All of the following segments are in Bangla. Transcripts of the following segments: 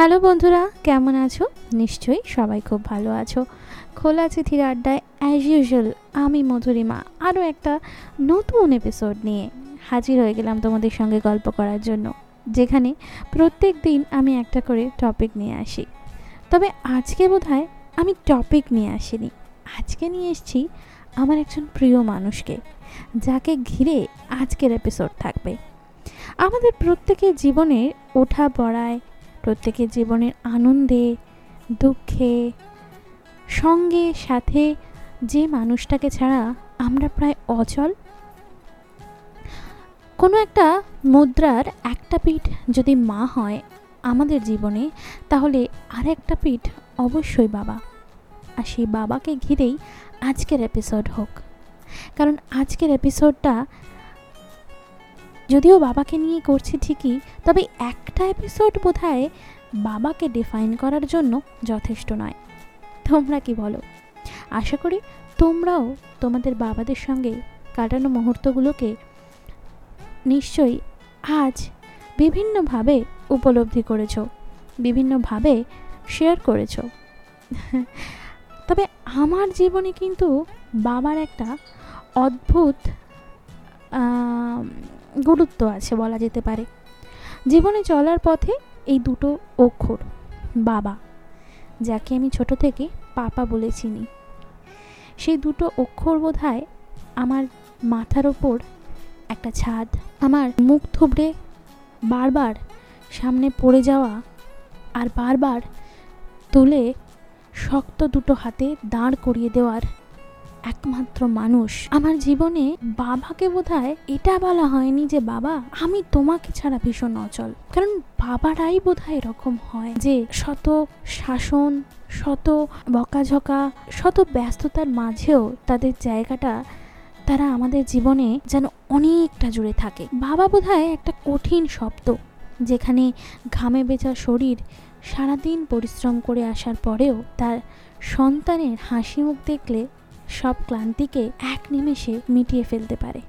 হ্যালো বন্ধুরা, কেমন আছো? নিশ্চয়ই সবাই খুব ভালো আছো। খোলা চিঠির আড্ডায় অ্যাজ ইউজুয়াল আমি মধুরিমা। আরও একটা নতুন এপিসোড নিয়ে হাজির হয়ে গেলাম তোমাদের সঙ্গে গল্প করার জন্য, যেখানে প্রত্যেক দিন আমি একটা করে টপিক নিয়ে আসি। তবে আজকে বোধহয় আমি টপিক নিয়ে আসিনি। আজকে নিয়ে এসেছি আমার একজন প্রিয় মানুষকে, যাকে ঘিরে আজকের এপিসোড থাকবে। আমাদের প্রত্যেকের জীবনের ওঠা পড়ায় প্রত্যেকের জীবনের আনন্দে, দুঃখে, সঙ্গে, সাথে যে মানুষটাকে ছাড়া আমরা প্রায় অচল। কোনো একটা মুদ্রার একটা পিঠ যদি মা হয় আমাদের জীবনে, তাহলে আর একটা পিঠ অবশ্যই বাবা। আর সেই বাবাকে ঘিরেই আজকের এপিসোড হোক। কারণ আজকের এপিসোডটা যদিও বাবাকে নিয়ে করছি ঠিকই, তবে একটা এপিসোড বোধহয় বাবাকে ডিফাইন করার জন্য যথেষ্ট নয়। তোমরা কি বলো? আশা করি তোমরাও তোমাদের বাবাদের সঙ্গে কাটানো মুহূর্তগুলোকে নিশ্চয়ই আজ বিভিন্নভাবে উপলব্ধি করেছ, বিভিন্নভাবে শেয়ার করেছ। তবে আমার জীবনে কিন্তু বাবার একটা অদ্ভুত গুরুত্ব আছে বলা যেতে পারে। জীবনে চলার পথে এই দুটো অক্ষর, বাবা, যাকে আমি ছোট থেকে পাপা বলে চিনি। সেই দুটো অক্ষর বোধ আমার মাথার ওপর একটা ছাদ, আমার মুখ থুবড়ে বারবার সামনে পড়ে যাওয়া আর বারবার তুলে শক্ত দুটো হাতে দাঁড় করিয়ে দেওয়ার একমাত্র মানুষ। আমার জীবনে বাবাকে বোধ এটা বলা হয়নি যে, বাবা, আমি তোমাকে ছাড়া ভীষণ অচল। কারণ বাবারাই বোধ হয় এরকম হয় যে, শত শাসন, শত বকাঝকা, শত ব্যস্ততার মাঝেও তাদের জায়গাটা তারা আমাদের জীবনে যেন অনেকটা জুড়ে থাকে। বাবা বোধ একটা কঠিন শব্দ, যেখানে ঘামে বেচা শরীর সারাদিন পরিশ্রম করে আসার পরেও তার সন্তানের হাসি মুখ দেখলে সব ক্লান্তিকে এক নিমেষে মিটিয়ে ফেলতে পারে।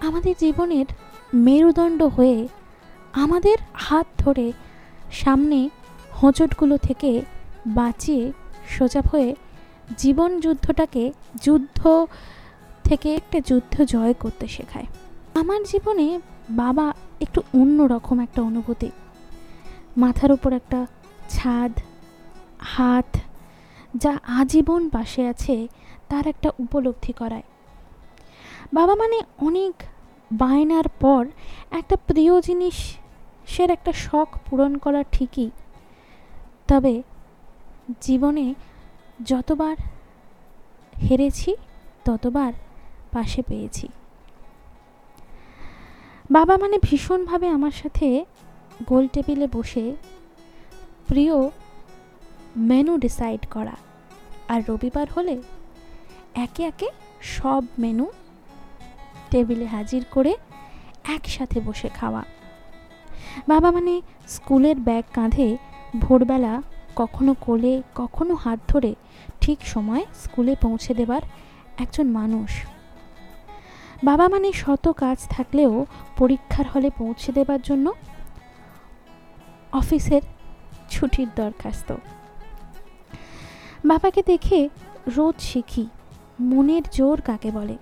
আমাদের জীবনের মেরুদণ্ড হয়ে আমাদের হাত ধরে সামনে হোঁচটগুলো থেকে বাঁচিয়ে সোজা হয়ে জীবন যুদ্ধটাকে যুদ্ধ থেকে একটা যুদ্ধ জয় করতে শেখায়। আমার জীবনে বাবা একটু অন্য রকম একটা অনুভূতি। মাথার উপর একটা ছাদ, হাত যা আজীবন পাশে আছে তার একটা উপলব্ধি করায়। বাবা মানে অনেক বায়নার পর একটা প্রিয় জিনিস সের একটা শখ পূরণ করা ঠিকই। তবে জীবনে যতবার হেরেছি, ততবার পাশে পেয়েছি। বাবা মানে ভীষণভাবে আমার সাথে গোল টেবিলে বসে প্রিয় মেনু ডিসাইড করা। আর রবিবার হলে একে একে সব মেনু টেবিলে হাজির করে একসাথে বসে খাওয়া। বাবা মানে স্কুলের ব্যাগ কাঁধে ভোরবেলা কখনো কোলে, কখনো হাত ধরে ঠিক সময় স্কুলে পৌঁছে দেবার একজন মানুষ। বাবা মানে শত কাজ থাকলেও পরীক্ষার হলে পৌঁছে দেবার জন্য অফিসের ছুটির দরখাস্ত। বাবাকে দেখে রোজ শিখি মনের জোর কাকে বলে?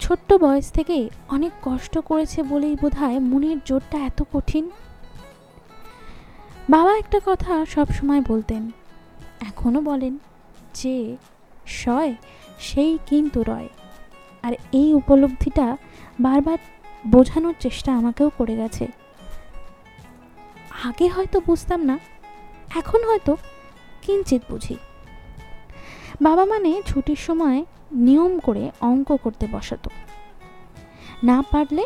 ছোট্ট বয়স থেকে অনেক কষ্ট করেছে বলেই বোধ হয় মনের জোরটা এত কঠিন। বাবা একটা কথা সব সময় বলতেন এখনও বলেন যে, সয়, সেই কিন্তু রয়। আর এই উপলব্ধিটা বারবার বোঝানোর চেষ্টা আমাকেও করে গেছে। আগে হয়তো বুঝতাম না, এখন হয়তো কিঞ্চিত বুঝি। বাবা মানে ছুটির সময় নিয়ম করে অঙ্ক করতে বসাতো। না পারলে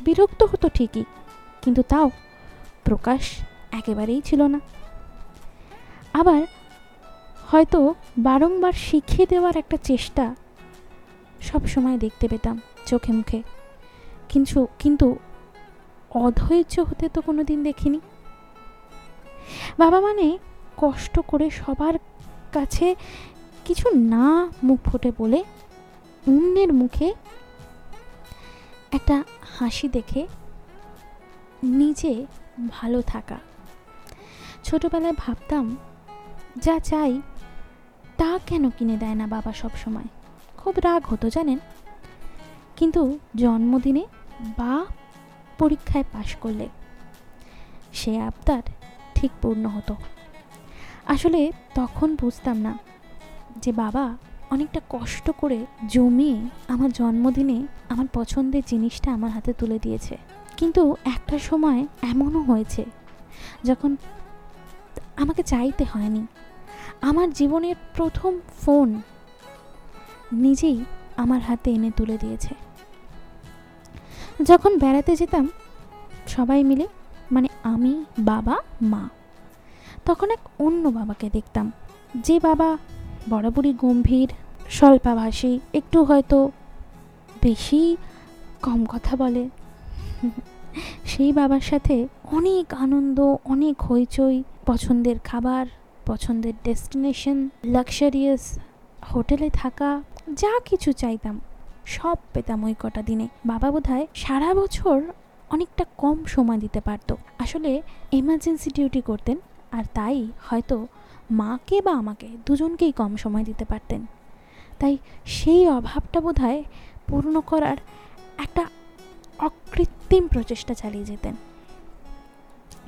বিরক্ত হতো ঠিকই, কিন্তু তাও প্রকাশ একেবারেই ছিল না। আবার হয়তো বারংবার শিখিয়ে দেওয়ার একটা চেষ্টা সব সময় দেখতে পেতাম চোখে মুখে। কিন্তু কিন্তু অধৈর্য হতে তো কোনো দিন দেখিনি। বাবা মানে কষ্ট করে সবার কাছে কিছু না মুখ ফুটে বলে অন্যের মুখে একটা হাসি দেখে নিজে ভালো থাকা। ছোটবেলায় ভাবতাম, যা চাই তা কেন কিনে দেয় না বাবা সব সময়? খুব রাগ হতো, জানেন? কিন্তু জন্মদিনে বা পরীক্ষায় পাশ করলে সে আবদার ঠিক পূর্ণ হতো। আসলে তখন বুঝতাম না যে বাবা অনেকটা কষ্ট করে জমিয়ে আমার জন্মদিনে আমার পছন্দের জিনিসটা আমার হাতে তুলে দিয়েছে। কিন্তু একটা সময় এমনও হয়েছে যখন আমাকে চাইতে হয়নি। আমার জীবনের প্রথম ফোন নিজেই আমার হাতে এনে তুলে দিয়েছে। যখন বেড়াতে যেতাম সবাই মিলে মানে আমি, বাবা, মা তখন এক অন্য বাবাকে দেখতাম, যে বাবা বরাবরই গম্ভীর স্বল্পাভাষী একটু হয়তো বেশি কম কথা বলে। সেই বাবার সাথে অনেক আনন্দ, অনেক হইচই, পছন্দের খাবার, পছন্দের ডেস্টিনেশন, লাক্সারিয়াস হোটেলে থাকা, যা কিছু চাইতাম, সব পেতাম ওই কটা দিনে। বাবা বোধহয় সারা বছর অনেকটা কম সময় দিতে পারতো। আসলে এমার্জেন্সি ডিউটি করতেন আর তাই হয়তো মাকে বা আমাকে দুজনকেই কম সময় দিতে পারতেন। তাই সেই অভাবটা বোধহয় পূর্ণ করার একটা অকৃত্রিম প্রচেষ্টা চালিয়ে যেতেন।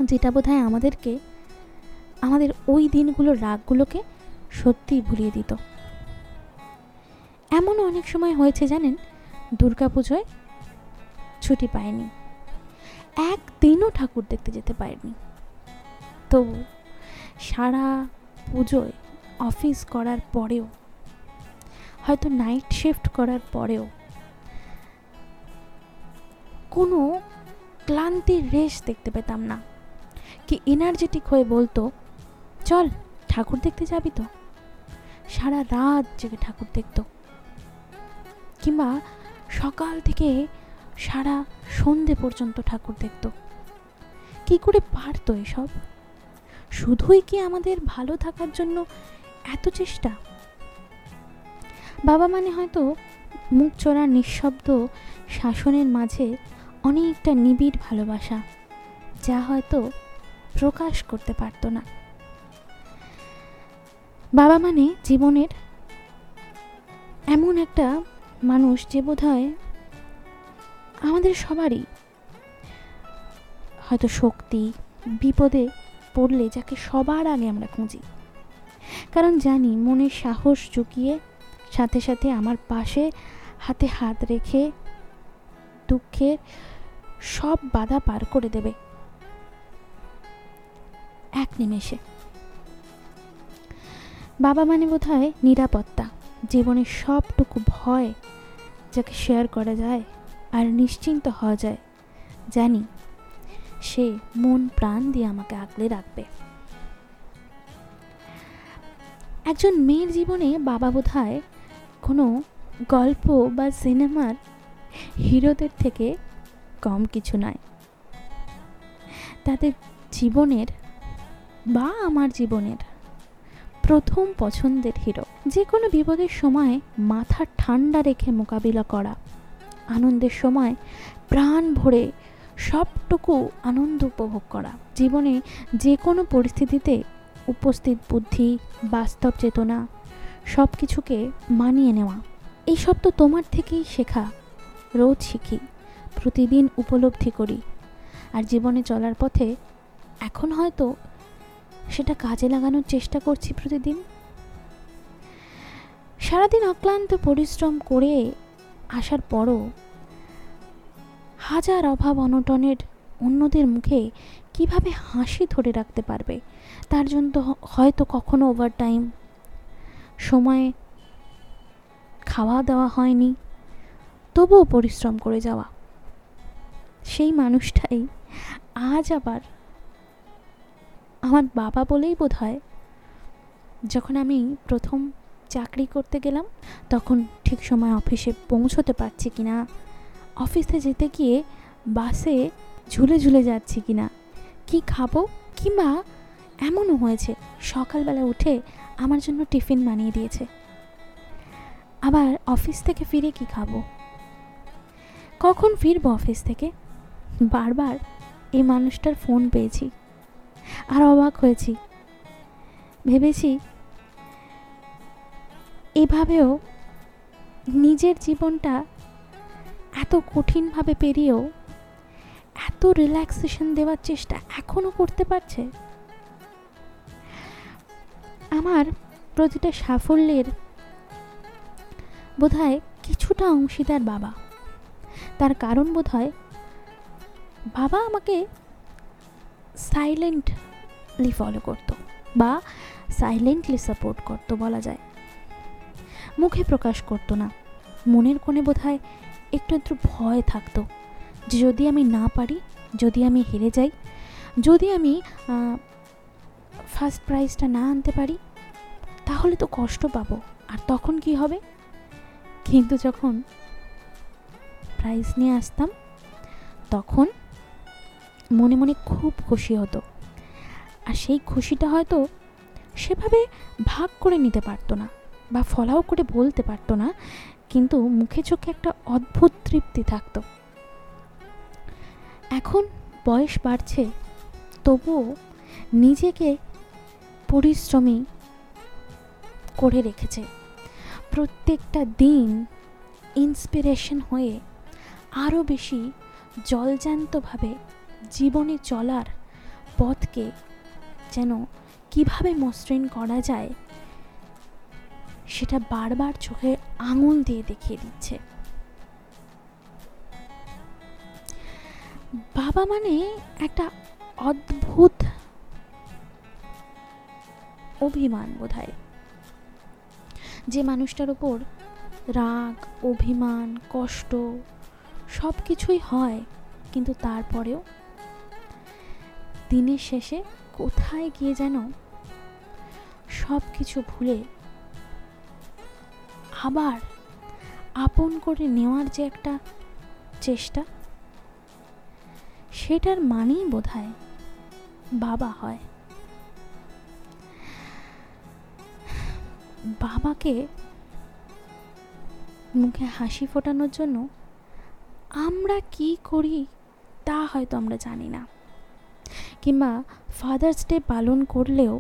যেটা বোধহয় আমাদেরকে, আমাদের ওই দিনগুলোর রাগগুলোকে সত্যিই ভুলিয়ে দিত। এমনও অনেক সময় হয়েছে জানেন, দুর্গাপুজোয় ছুটি পায়নি একদিনও ঠাকুর দেখতে যেতে পারেনি। তবু সারা পুজোয় অফিস করার পরেও, হয়তো নাইট শিফট করার পরেও কোনো ক্লান্তির রেশ দেখতে পেতাম না। কি এনার্জেটিক হয়ে বলতো, চল, ঠাকুর দেখতে যাবি তো। সারা রাত জেগে ঠাকুর দেখতো। কিংবা সকাল থেকে সারা সন্ধে পর্যন্ত ঠাকুর দেখতো। কি করে পারতো এসব? শুধুই কি আমাদের ভালো থাকার জন্য এত চেষ্টা? বাবা মানে হয়তো মুখ চোরা নিঃশব্দ শাসনের মাঝে অনেকটা নিবিড় ভালোবাসা, যা হয়তো প্রকাশ করতে পারতো না। বাবা মানে জীবনের এমন একটা মানুষ যে বোধ হয় আমাদের সবারই হয়তো শক্তি, বিপদে পড়লে যাকে সবার আগে আমরা খুঁজি। কারণ জানি মনের সাহস চুকিয়ে সাথে সাথে আমার পাশে হাতে হাত রেখে দুঃখের সব বাধা পার করে দেবে। এক নিমেষে। বাবা মানে বোধ হয় নিরাপত্তা, জীবনের সবটুকু ভয় যাকে শেয়ার করা যায় আর নিশ্চিন্ত হওয়া যায়। জানি সে মন প্রাণ দিয়ে আমাকে আগলে রাখবে। একজন মেয়ের জীবনে বাবা বোধ হয় কোনো গল্প বা সিনেমার হিরোদের থেকে কম কিছু নয়। তাদের জীবনের বা আমার জীবনের প্রথম পছন্দের হিরো। যে কোনো বিপদের সময় মাথা ঠান্ডা রেখে মোকাবিলা করা, আনন্দের সময় প্রাণ ভরে সবটুকু আনন্দ উপভোগ করা। জীবনে যে কোনো পরিস্থিতিতে উপস্থিত বুদ্ধি, বাস্তব চেতনা সব কিছুকে মানিয়ে নেওয়া এইসব তো তোমার থেকেই শেখা। রোজ শিখি, প্রতিদিন উপলব্ধি করি। আর জীবনে চলার পথে এখন হয়তো সেটা কাজে লাগানোর চেষ্টা করছি প্রতিদিন। সারাদিন অক্লান্ত পরিশ্রম করে আসার পরও হাজার অভাব অনটনের অন্যদের মুখে কীভাবে হাসি ধরে রাখতে পারবে? তার জন্য তো হয়তো কখনো ওভারটাইম সময়ে খাওয়া দাওয়া হয়নি, তবুও পরিশ্রম করে যাওয়া। সেই মানুষটাই আজ আবার আমার বাবা বলেই বোধ হয় যখন আমি প্রথম চাকরি করতে গেলাম, তখন ঠিক সময় অফিসে পৌঁছতে পারছি কি না অফিসে যেতে গিয়ে বাসে ঝুলে ঝুলে যাচ্ছি কি না? কী খাব? কিংবা এমনও হয়েছে। সকালবেলা উঠে আমার জন্য টিফিন বানিয়ে দিয়েছে। আবার অফিস থেকে ফিরে কি খাব? কখন ফিরবো অফিস থেকে? বারবার এই মানুষটার ফোন পেয়েছি আর অবাক হয়েছি। ভেবেছি এভাবেও নিজের জীবনটা এত কঠিনভাবে পেরিয়েও এত রিল্যাক্সেশন দেওয়ার চেষ্টা এখনও করতে পারছে? আমার প্রতিটা সাফল্যের বোধহয় কিছুটা অংশীদার বাবা। তার কারণ বোধহয় বাবা আমাকে সাইলেন্টলি ফলো করতো বা সাইলেন্টলি সাপোর্ট করতো বলা যায়। মুখে প্রকাশ করতো না। মনের কোণে বোধহয় একটু একটু ভয় থাকতো। যে যদি আমি না পারি, যদি আমি হেরে যাই, যদি আমি ফার্স্ট প্রাইজটা না আনতে পারি, তাহলে তো কষ্ট পাবো। আর তখন কি হবে? কিন্তু যখন প্রাইজ নিয়ে আসতাম, তখন মনে মনে খুব খুশি হতো। আর সেই খুশিটা হয়তো সেভাবে ভাগ করে নিতে পারতো না বা ফলাও করে বলতে পারতো না কিন্তু মুখে চোখে একটা অদ্ভুত তৃপ্তি থাকতো। এখন বয়স বাড়ছে, তবুও নিজেকে পরিশ্রমী করে রেখেছে। প্রত্যেকটা দিন ইন্সপিরেশন হয়ে আরও বেশি জলজান্তভাবে জীবনে চলার পথকে যেন কীভাবে মসৃণ করা যায় সেটা বারবার চোখে আঙুল দিয়ে দেখিয়ে দিচ্ছে। বাবা মানে একটা অদ্ভুত অভিমান বোধ যে মানুষটার উপর রাগ, অভিমান, কষ্ট সব কিছুই হয়, কিন্তু তারপরেও দিনের শেষে কোথায় গিয়ে যেন সব কিছু ভুলে আবার আপন করে নেওয়ার যে একটা চেষ্টা, সেটার মানেই বোধ বাবা হয়। বাবাকে মুখে হাসি ফোটানোর জন্য আমরা কি করি তা হয়তো আমরা জানি না। কিংবা ফাদার্স ডে পালন করলেও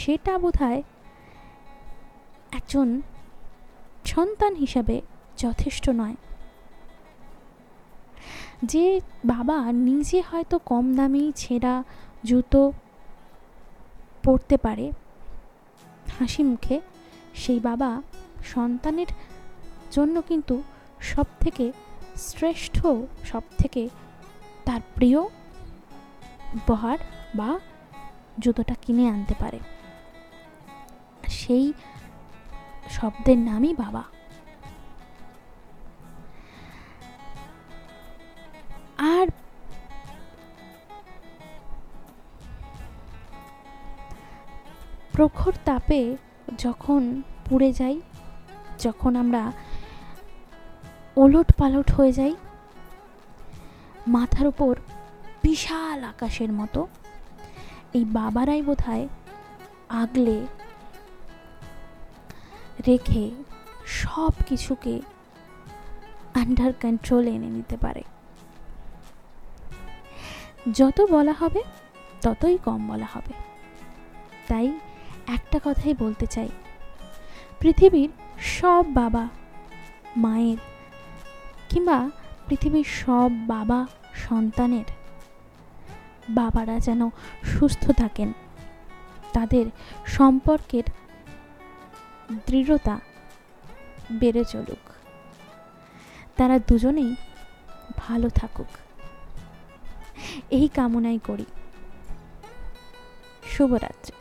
সেটা বোধ একজন সন্তান হিসাবে যথেষ্ট নয়। যে বাবা নিজে হয়তো কম দামি ছেঁড়া জুতো পরতে পারে হাসি মুখে, সেই বাবা সন্তানের জন্য কিন্তু সব থেকে শ্রেষ্ঠ সব থেকে তার প্রিয় উপহার বা জুতোটা কিনে আনতে পারে। সেই শব্দের নামই বাবা। আর প্রখর তাপে যখন পুড়ে যাই, যখন আমরা ওলট পালট হয়ে যাই, মাথার উপর বিশাল আকাশের মতো, এই বাবারাই বোধ আগলে রেখে সব কিছুকে আন্ডার কন্ট্রোল এনে নিতে পারে। যত বলা হবে, ততই কম বলা হবে। তাই একটা কথাই বলতে চাই। পৃথিবীর সব বাবা মায়ের কিংবা পৃথিবীর সব বাবা সন্তানের বাবারা যেন সুস্থ থাকেন। তাদের সম্পর্কের দৃঢ়তা বেড়ে চলুক। তারা দুজনেই ভালো থাকুক। এই কামনাই করি। শুভরাত্রি।